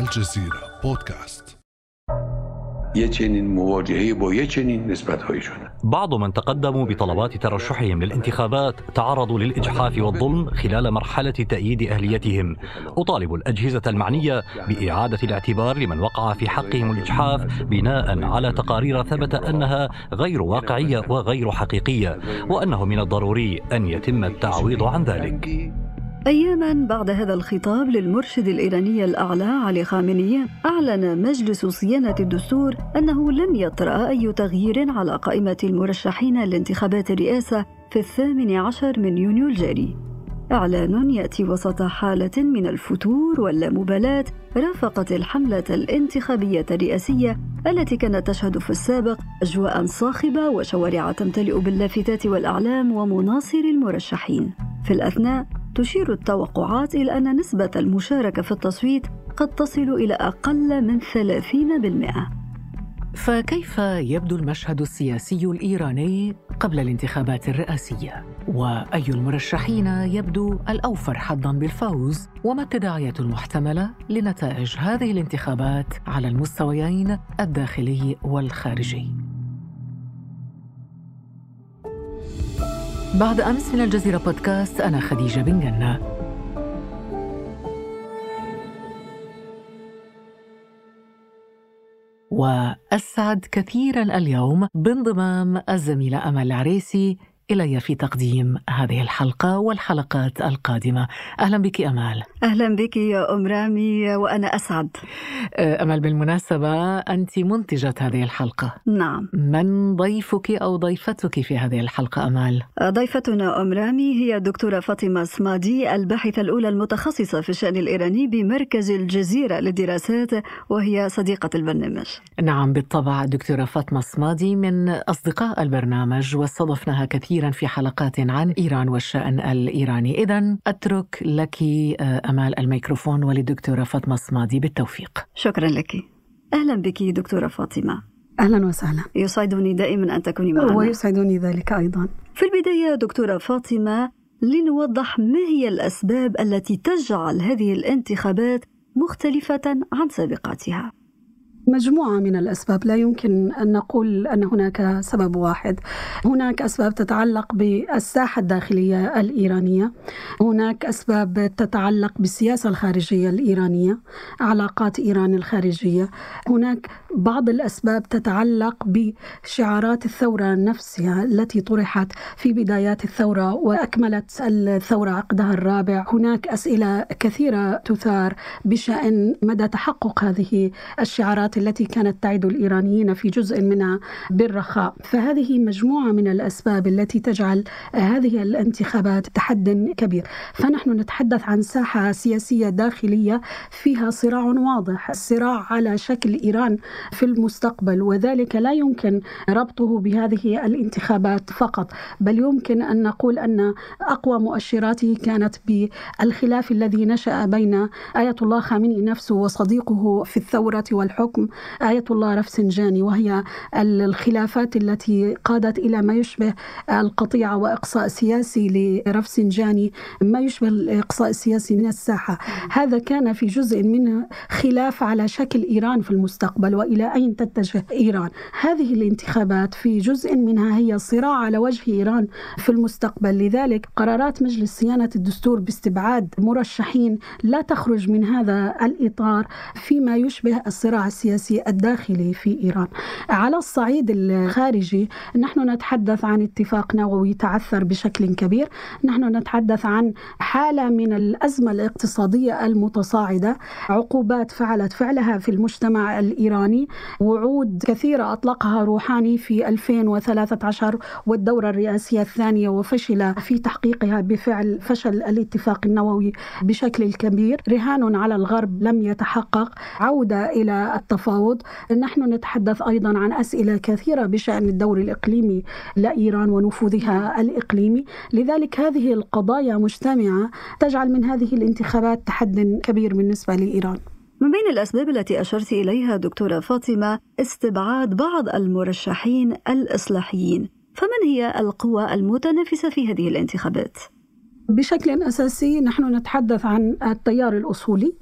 الجزيرة بودكاست. بعض من تقدموا بطلبات ترشحهم للانتخابات تعرضوا للإجحاف والظلم خلال مرحلة تأييد أهليتهم. أطالب الأجهزة المعنية بإعادة الاعتبار لمن وقع في حقهم الإجحاف بناء على تقارير ثبت أنها غير واقعية وغير حقيقية وأنه من الضروري أن يتم التعويض عن ذلك. أياما بعد هذا الخطاب للمرشد الإيراني الأعلى علي خامنئي أعلن مجلس صيانة الدستور أنه لن يطرأ أي تغيير على قائمة المرشحين لانتخابات الرئاسة في الثامن عشر من يونيو الجاري. إعلان يأتي وسط حالة من الفتور واللامبالاة رافقت الحملة الانتخابية الرئاسية التي كانت تشهد في السابق أجواء صاخبة وشوارع تمتلئ باللافتات والأعلام ومناصر المرشحين. في الأثناء تشير التوقعات إلى أن نسبة المشاركة في التصويت قد تصل إلى أقل من 30%. فكيف يبدو المشهد السياسي الإيراني قبل الانتخابات الرئاسية؟ وأي المرشحين يبدو الأوفر حظاً بالفوز؟ وما التداعيات المحتملة لنتائج هذه الانتخابات على المستويين الداخلي والخارجي؟ بعد أمس من الجزيرة بودكاست أنا خديجة بن جنة. وأسعد كثيرا اليوم بانضمام الزميلة أمل العريسي إلي في تقديم هذه الحلقة والحلقات القادمة. أهلا بك أمال. أهلا بك يا أم رامي وأنا أسعد. أه، أمل بالمناسبة أنت منتجة هذه الحلقة. نعم. من ضيفك أو ضيفتك في هذه الحلقة أمال؟ ضيفتنا أم رامي هي الدكتورة فاطمة سمادي الباحثة الأولى المتخصصة في الشأن الإيراني بمركز الجزيرة للدراسات وهي صديقة البرنامج. نعم بالطبع دكتورة فاطمة سمادي من أصدقاء البرنامج واستضفناها كثيرا كثيرا في حلقات عن إيران والشأن الإيراني. إذا أترك لك آه، أمال الميكروفون وللدكتورة فاطمة الصمادي بالتوفيق. شكرا لك. أهلا بك دكتورة فاطمة. أهلا وسهلا. يسعدني دائما أن تكوني معنا. ويسعدني ذلك أيضا. في البداية دكتورة فاطمة لنوضح ما هي الأسباب التي تجعل هذه الانتخابات مختلفة عن سابقاتها. مجموعة من الأسباب. لا يمكن أن نقول أن هناك سبب واحد. هناك أسباب تتعلق بالساحة الداخلية الإيرانية. هناك أسباب تتعلق بالسياسة الخارجية الإيرانية علاقات إيران الخارجية. هناك بعض الأسباب تتعلق بشعارات الثورة نفسها التي طرحت في بدايات الثورة وأكملت الثورة عقدها الرابع. هناك أسئلة كثيرة تثار بشأن مدى تحقق هذه الشعارات التي التي كانت تعد الإيرانيين في جزء منها بالرخاء. فهذه مجموعة من الأسباب التي تجعل هذه الانتخابات تحد كبير. فنحن نتحدث عن ساحة سياسية داخلية فيها صراع واضح الصراع على شكل إيران في المستقبل وذلك لا يمكن ربطه بهذه الانتخابات فقط. بل يمكن أن نقول أن أقوى مؤشراته كانت بالخلاف الذي نشأ بين آية الله خامنئي نفسه وصديقه في الثورة والحكم. اليوم آية الله رفسنجاني وهي الخلافات التي قادت إلى ما يشبه القطيعة وإقصاء سياسي لرفسنجاني ما يشبه الإقصاء السياسي من الساحة. هذا كان في جزء منه خلاف على شكل إيران في المستقبل وإلى أين تتجه إيران؟ هذه الانتخابات في جزء منها هي صراع على وجه إيران في المستقبل. لذلك قرارات مجلس صيانة الدستور باستبعاد مرشحين لا تخرج من هذا الإطار فيما يشبه الصراع السياسي السياسي الداخلي في إيران. على الصعيد الخارجي نحن نتحدث عن اتفاق نووي تعثر بشكل كبير. نحن نتحدث عن حالة من الأزمة الاقتصادية المتصاعدة. عقوبات فعلت فعلها في المجتمع الإيراني. وعود كثيرة أطلقها روحاني في 2013 والدورة الرئاسية الثانية وفشل في تحقيقها بفعل فشل الاتفاق النووي بشكل كبير. رهان على الغرب لم يتحقق. عودة إلى التفاوض. التفاوض. نحن نتحدث أيضا عن أسئلة كثيرة بشأن الدور الإقليمي لإيران ونفوذها الإقليمي. لذلك هذه القضايا مجتمعة تجعل من هذه الانتخابات تحد كبير بالنسبة لإيران. من بين الأسباب التي أشرت إليها دكتورة فاطمة استبعاد بعض المرشحين الإصلاحيين. فمن هي القوى المتنافسة في هذه الانتخابات؟ بشكل أساسي نحن نتحدث عن التيار الأصولي.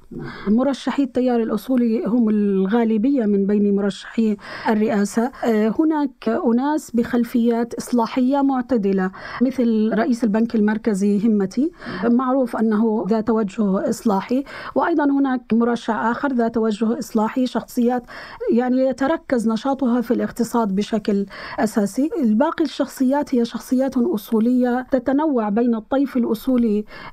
مرشحي التيار الأصولي هم الغالبية من بين مرشحي الرئاسة. آه، هناك أناس بخلفيات إصلاحية معتدلة مثل رئيس البنك المركزي همتي. معروف أنه ذا توجه إصلاحي وأيضا هناك مرشح آخر ذا توجه إصلاحي شخصيات يعني يتركز نشاطها في الاقتصاد بشكل أساسي. الباقي الشخصيات هي شخصيات أصولية تتنوع بين الطيف الأصولي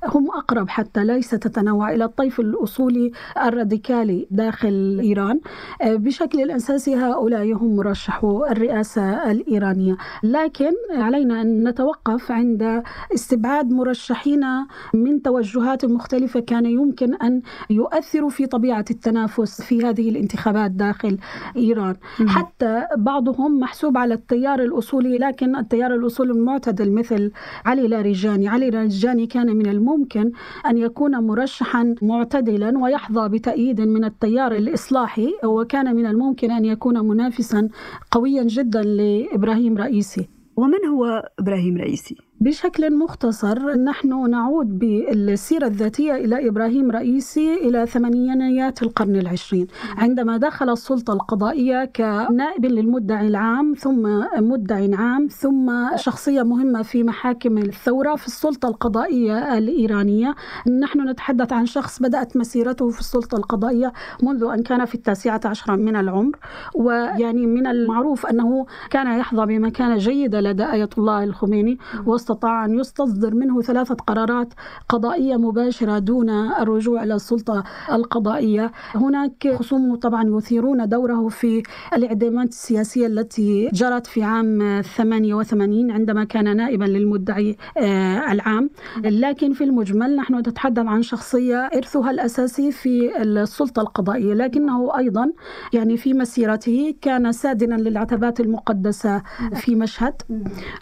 هم أقرب حتى ليس تتنوع إلى الطيف الأصولي الراديكالي داخل إيران. آه، بشكل أساسي هؤلاء هم مرشحو الرئاسة الإيرانية. لكن علينا أن نتوقف عند استبعاد مرشحين من توجهات مختلفة كان يمكن أن يؤثروا في طبيعة التنافس في هذه الانتخابات داخل إيران. حتى بعضهم محسوب على التيار الأصولي لكن التيار الأصولي المعتدل مثل علي لاريجاني. علي لاريجاني كان من الممكن أن يكون مرشحا معتدلا ويحظى بتأييد من التيار الإصلاحي وكان من الممكن أن يكون منافسا قويا جدا لإبراهيم رئيسي ومن هو إبراهيم رئيسي؟ بشكل مختصر نحن نعود بالسيرة الذاتية إلى إبراهيم رئيسي إلى ثمانينيات القرن العشرين. عندما دخل السلطة القضائية كنائب للمدعي العام ثم مدعي عام ثم شخصية مهمة في محاكم الثورة في السلطة القضائية الإيرانية. نحن نتحدث عن شخص بدأت مسيرته في السلطة القضائية منذ أن كان في التاسعة عشرة من العمر ويعني من المعروف أنه كان يحظى بمكانة جيدة لدى آية الله الخميني. وسط استطاع أن يستصدر منه ثلاثة قرارات قضائية مباشرة دون الرجوع إلى السلطة القضائية. هناك خصوم طبعا يثيرون دوره في الإعدامات السياسية التي جرت في عام 88 عندما كان نائبا للمدعي آه، العام. لكن في المجمل نحن نتحدث عن شخصية إرثها الأساسي في السلطة القضائية. لكنه أيضا يعني في مسيرته كان سادنا للعتبات المقدسة في مشهد.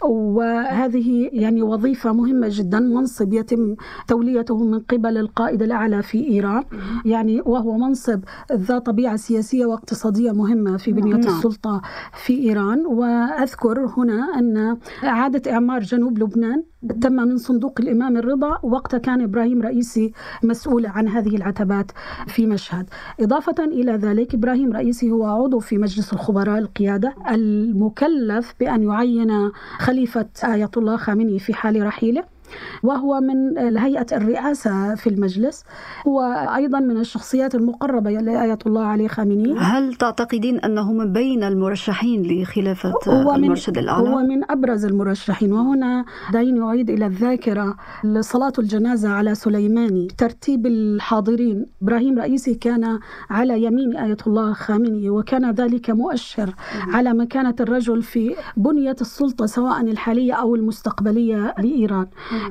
وهذه يعني وظيفة مهمة جدا منصب يتم توليته من قبل القائد الأعلى في إيران. يعني وهو منصب ذا طبيعة سياسية واقتصادية مهمة في بنية نعم. السلطة في إيران. وأذكر هنا أن إعادة إعمار جنوب لبنان تم من صندوق الإمام الرضا وقت كان إبراهيم رئيسي مسؤول عن هذه العتبات في مشهد. إضافة إلى ذلك إبراهيم رئيسي هو عضو في مجلس الخبراء القيادة المكلف بأن يعين خليفة آية الله خامنئي. في حال رحيلة. وهو من هيئة الرئاسة في المجلس هو أيضا من الشخصيات المقربة لآية الله علي خامنئي هل تعتقدين أنه من بين المرشحين لخلافة هو المرشد الأعلى؟ هو من أبرز المرشحين وهنا دعيني أعيد إلى الذاكرة صلاة الجنازة على سليماني ترتيب الحاضرين. إبراهيم رئيسي كان على يمين آية الله خامنئي وكان ذلك مؤشر على مكانة الرجل في بنية السلطة سواء الحالية أو المستقبلية لإيران.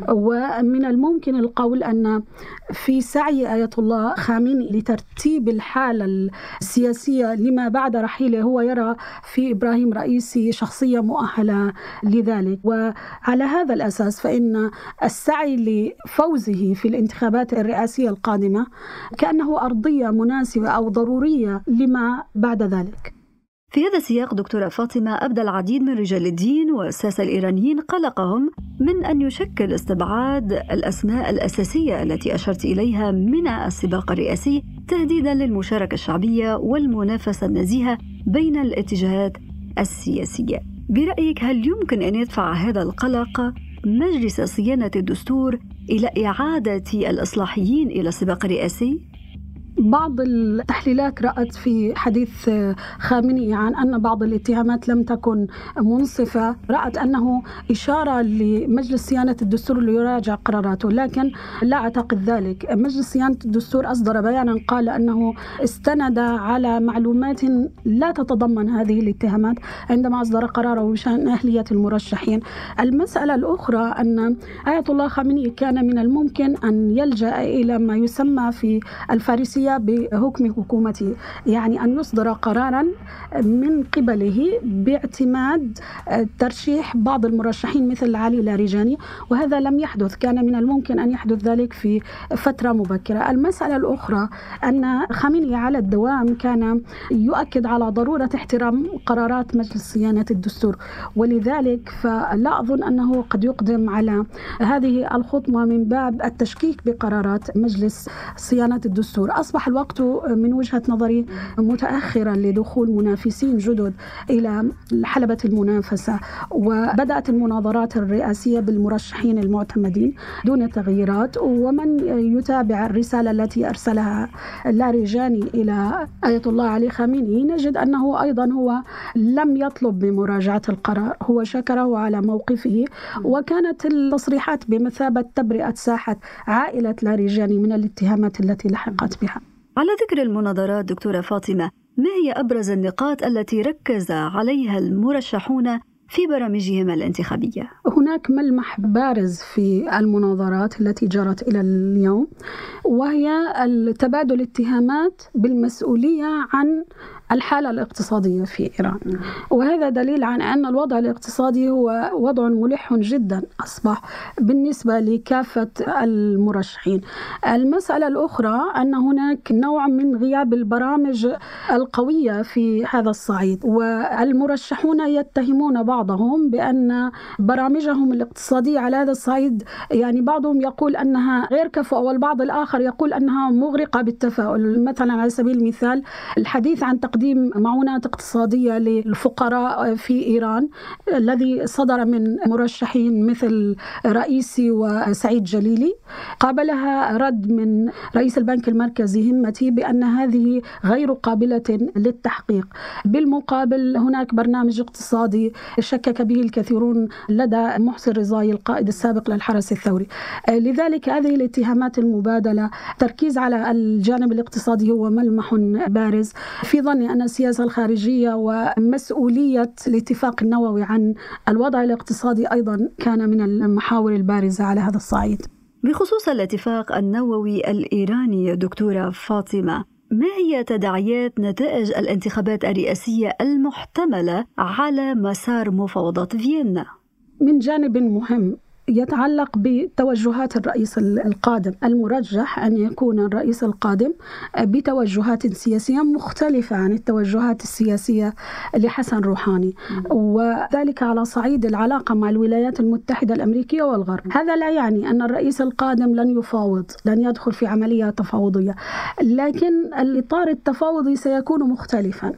ومن الممكن القول أن في سعي آية الله خامنئي لترتيب الحالة السياسية لما بعد رحيله هو يرى في إبراهيم رئيسي شخصية مؤهلة لذلك. وعلى هذا الأساس فإن السعي لفوزه في الانتخابات الرئاسية القادمة كأنه أرضية مناسبة أو ضرورية لما بعد ذلك. في هذا السياق دكتورة فاطمة أبدى العديد من رجال الدين والساسة الإيرانيين قلقهم من أن يشكل استبعاد الأسماء الأساسية التي أشرت إليها من السباق الرئاسي تهديدا للمشاركة الشعبية والمنافسة النزيهة بين الاتجاهات السياسية برأيك هل يمكن أن يدفع هذا القلق مجلس صيانة الدستور إلى إعادة الإصلاحيين إلى السباق الرئاسي؟ بعض التحليلات رأت في حديث خامنئي عن أن بعض الاتهامات لم تكن منصفة. رأت أنه إشارة لمجلس صيانة الدستور ليراجع قراراته لكن لا أعتقد ذلك. مجلس صيانة الدستور أصدر بيانا قال أنه استند على معلومات لا تتضمن هذه الاتهامات عندما أصدر قراره بشأن أهلية المرشحين. المسألة الأخرى أن آية الله خامنئي كان من الممكن أن يلجأ إلى ما يسمى في الفارسية الرئاسية بحكم حكومته يعني أن يصدر قرارا من قبله باعتماد ترشيح بعض المرشحين مثل علي لاريجاني. وهذا لم يحدث كان من الممكن أن يحدث ذلك في فترة مبكرة. المسألة الأخرى أن خامنئي على الدوام كان يؤكد على ضرورة احترام قرارات مجلس صيانة الدستور. ولذلك فلا أظن أنه قد يقدم على هذه الخطوة من باب التشكيك بقرارات مجلس صيانة الدستور. أصبح الوقت من وجهة نظري متأخرا لدخول منافسين جدد إلى حلبة المنافسة وبدأت المناظرات الرئاسية بالمرشحين المعتمدين دون تغييرات ومن يتابع الرسالة التي أرسلها لاريجاني إلى آية الله علي خامنئي نجد أنه أيضا هو لم يطلب بمراجعة القرار هو شكره على موقفه وكانت التصريحات بمثابة تبرئة ساحة عائلة لاريجاني من الاتهامات التي لحقت بها. على ذكر المناظرات دكتورة فاطمة ما هي أبرز النقاط التي ركز عليها المرشحون في برامجهم الانتخابية؟ هناك ملمح بارز في المناظرات التي جرت إلى اليوم وهي تبادل اتهامات بالمسؤولية عن الحالة الاقتصادية في إيران. وهذا دليل عن أن الوضع الاقتصادي هو وضع ملح جدا أصبح بالنسبة لكافة المرشحين. المسألة الأخرى أن هناك نوع من غياب البرامج القوية في هذا الصعيد والمرشحون يتهمون بعضهم بأن برامجهم الاقتصادية على هذا الصعيد يعني بعضهم يقول أنها غير كفؤة والبعض الآخر يقول أنها مغرقة بالتفاؤل. مثلا على سبيل المثال الحديث عن تقديم تقديم معونات اقتصادية للفقراء في إيران الذي صدر من مرشحين مثل رئيسي وسعيد جليلي. قابلها رد من رئيس البنك المركزي همتي بأن هذه غير قابلة للتحقيق. بالمقابل هناك برنامج اقتصادي شكك به الكثيرون لدى محسن رضاي القائد السابق للحرس الثوري. لذلك هذه الاتهامات المبادلة تركيز على الجانب الاقتصادي هو ملمح بارز. في ظني أن السياسة الخارجية ومسؤولية الاتفاق النووي عن الوضع الاقتصادي أيضا كان من المحاور البارزة على هذا الصعيد بخصوص الاتفاق النووي الإيراني دكتورة فاطمة ما هي تداعيات نتائج الانتخابات الرئاسية المحتملة على مسار مفاوضات فيينا؟ من جانب مهم يتعلق بتوجهات الرئيس القادم المرجح أن يكون الرئيس القادم بتوجهات سياسية مختلفة عن التوجهات السياسية لحسن روحاني. وذلك على صعيد العلاقة مع الولايات المتحدة الأمريكية والغرب. هذا لا يعني أن الرئيس القادم لن يفاوض لن يدخل في عملية تفاوضية. لكن الإطار التفاوضي سيكون مختلفا.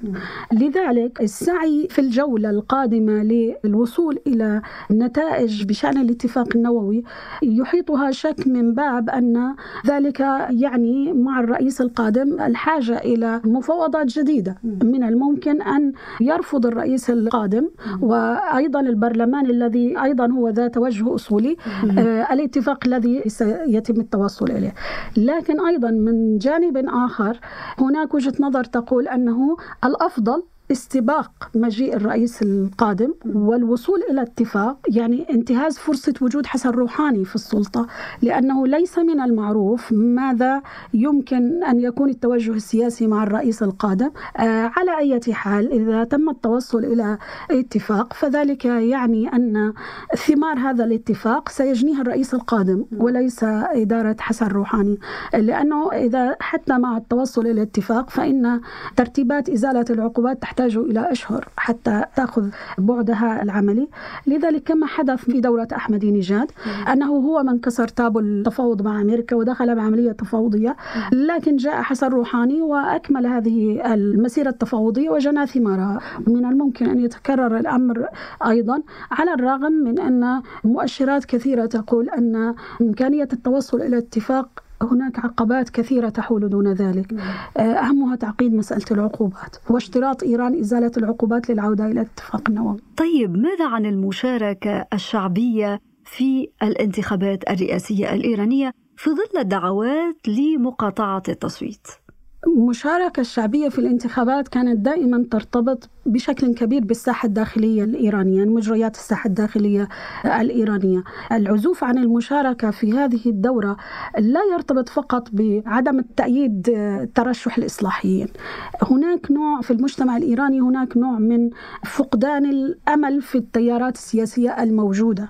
لذلك السعي في الجولة القادمة للوصول إلى نتائج بشأن الاتفاق الاتفاق النووي يحيطها شك من باب أن ذلك يعني مع الرئيس القادم الحاجة إلى مفاوضات جديدة. من الممكن أن يرفض الرئيس القادم وأيضا البرلمان الذي أيضا هو ذا توجه أصولي آه الاتفاق الذي سيتم التوصل إليه. لكن أيضا من جانب آخر هناك وجهة نظر تقول أنه الأفضل استباق مجيء الرئيس القادم والوصول إلى اتفاق يعني انتهاز فرصة وجود حسن روحاني في السلطة لأنه ليس من المعروف ماذا يمكن أن يكون التوجه السياسي مع الرئيس القادم. آه على أي حال إذا تم التوصل إلى اتفاق فذلك يعني أن ثمار هذا الاتفاق سيجنيها الرئيس القادم وليس إدارة حسن روحاني. لأنه إذا حتى مع التوصل إلى اتفاق فإن ترتيبات إزالة العقوبات تحت تحتاج إلى أشهر حتى تأخذ بعدها العملي. لذلك كما حدث في دورة أحمد نجاد أنه هو من كسر تابو التفاوض مع أمريكا ودخل بعملية تفاوضية لكن جاء حسن روحاني وأكمل هذه المسيرة التفاوضية وجنى ثمارها. من الممكن أن يتكرر الأمر أيضا على الرغم من أن مؤشرات كثيرة تقول أن إمكانية التوصل إلى اتفاق هناك عقبات كثيرة تحول دون ذلك. آه، أهمها تعقيد مسألة العقوبات واشتراط إيران إزالة العقوبات للعودة إلى الاتفاق النووي طيب ماذا عن المشاركة الشعبية في الانتخابات الرئاسية الإيرانية في ظل الدعوات لمقاطعة التصويت؟ المشاركة الشعبية في الانتخابات كانت دائما ترتبط بشكل كبير بالساحة الداخلية الإيرانية مجريات الساحة الداخلية الإيرانية. العزوف عن المشاركة في هذه الدورة لا يرتبط فقط بعدم التأييد ترشح الإصلاحيين. هناك نوع في المجتمع الإيراني هناك نوع من فقدان الأمل في التيارات السياسية الموجودة.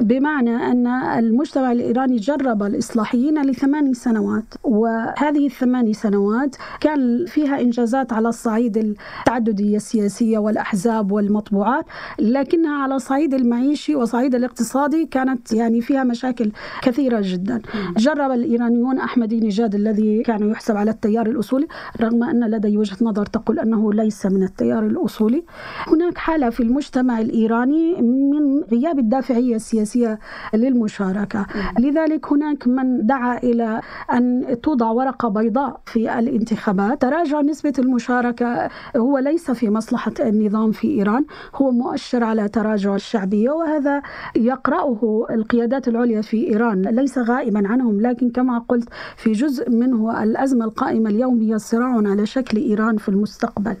بمعنى أن المجتمع الإيراني جرب الإصلاحيين لثمان سنوات وهذه الثمان سنوات كان فيها إنجازات على الصعيد التعددية السياسية والأحزاب والمطبوعات لكنها على الصعيد المعيشي وصعيد الاقتصادي كانت يعني فيها مشاكل كثيرة جدا. جرب الإيرانيون أحمدي نجاد الذي كان يحسب على التيار الأصولي رغم أن لدي وجهة نظر تقول أنه ليس من التيار الأصولي. هناك حالة في المجتمع الإيراني من غياب الدافعية السياسية للمشاركة. لذلك هناك من دعا إلى أن توضع ورقة بيضاء في الانتخابات. تراجع نسبة المشاركة هو ليس في مصلحة النظام في إيران هو مؤشر على تراجع الشعبية وهذا يقرأه القيادات العليا في إيران. ليس غائبا عنهم لكن كما قلت في جزء منه الأزمة القائمة اليوم هي صراع على شكل إيران في المستقبل.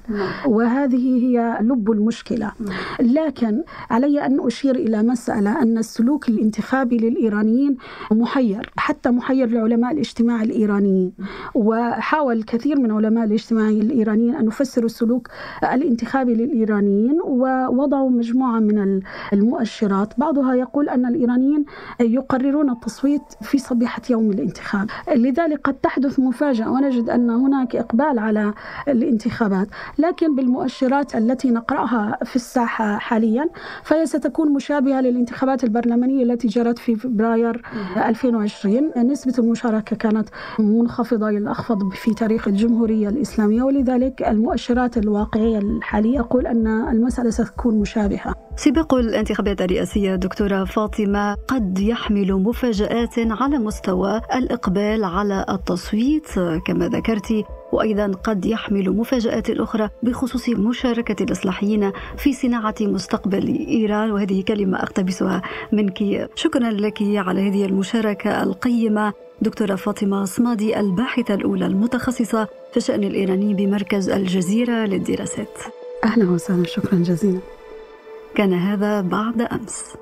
وهذه هي لب المشكلة. لكن علي أن أشير إلى مسألة أن السلوك الانتخابي للإيرانيين محير حتى محير لعلماء الاجتماع الإيرانيين. وحاول الكثير من علماء الاجتماع الإيرانيين أن يفسروا السلوك الانتخابي للإيرانيين ووضعوا مجموعة من المؤشرات. بعضها يقول أن الإيرانيين يقررون التصويت في صبيحة يوم الانتخاب. لذلك قد تحدث مفاجأة ونجد أن هناك إقبال على الانتخابات. لكن بالمؤشرات التي نقرأها في الساحة حاليا فهي ستكون مشابهة للانتخابات البرلمانية التي جرت في فبراير 2020 نسبة المشاركة كانت منخفضة إلى الأخفض في تاريخ الجمهورية الإسلامية. ولذلك المؤشرات الواقعية الحالية يقول أن المسألة ستكون مشابهة. سباق الانتخابات الرئاسية دكتورة فاطمة قد يحمل مفاجآت على مستوى الإقبال على التصويت كما ذكرت وأيضا قد يحمل مفاجآت أخرى بخصوص مشاركة الإصلاحيين في صناعة مستقبل إيران وهذه كلمة أقتبسها منك شكرا لك على هذه المشاركة القيمة. دكتورة فاطمة صمادي الباحثة الأولى المتخصصة في الشأن الإيراني بمركز الجزيرة للدراسات. أهلا وسهلا شكرا جزيلا. كان هذا بعد أمس.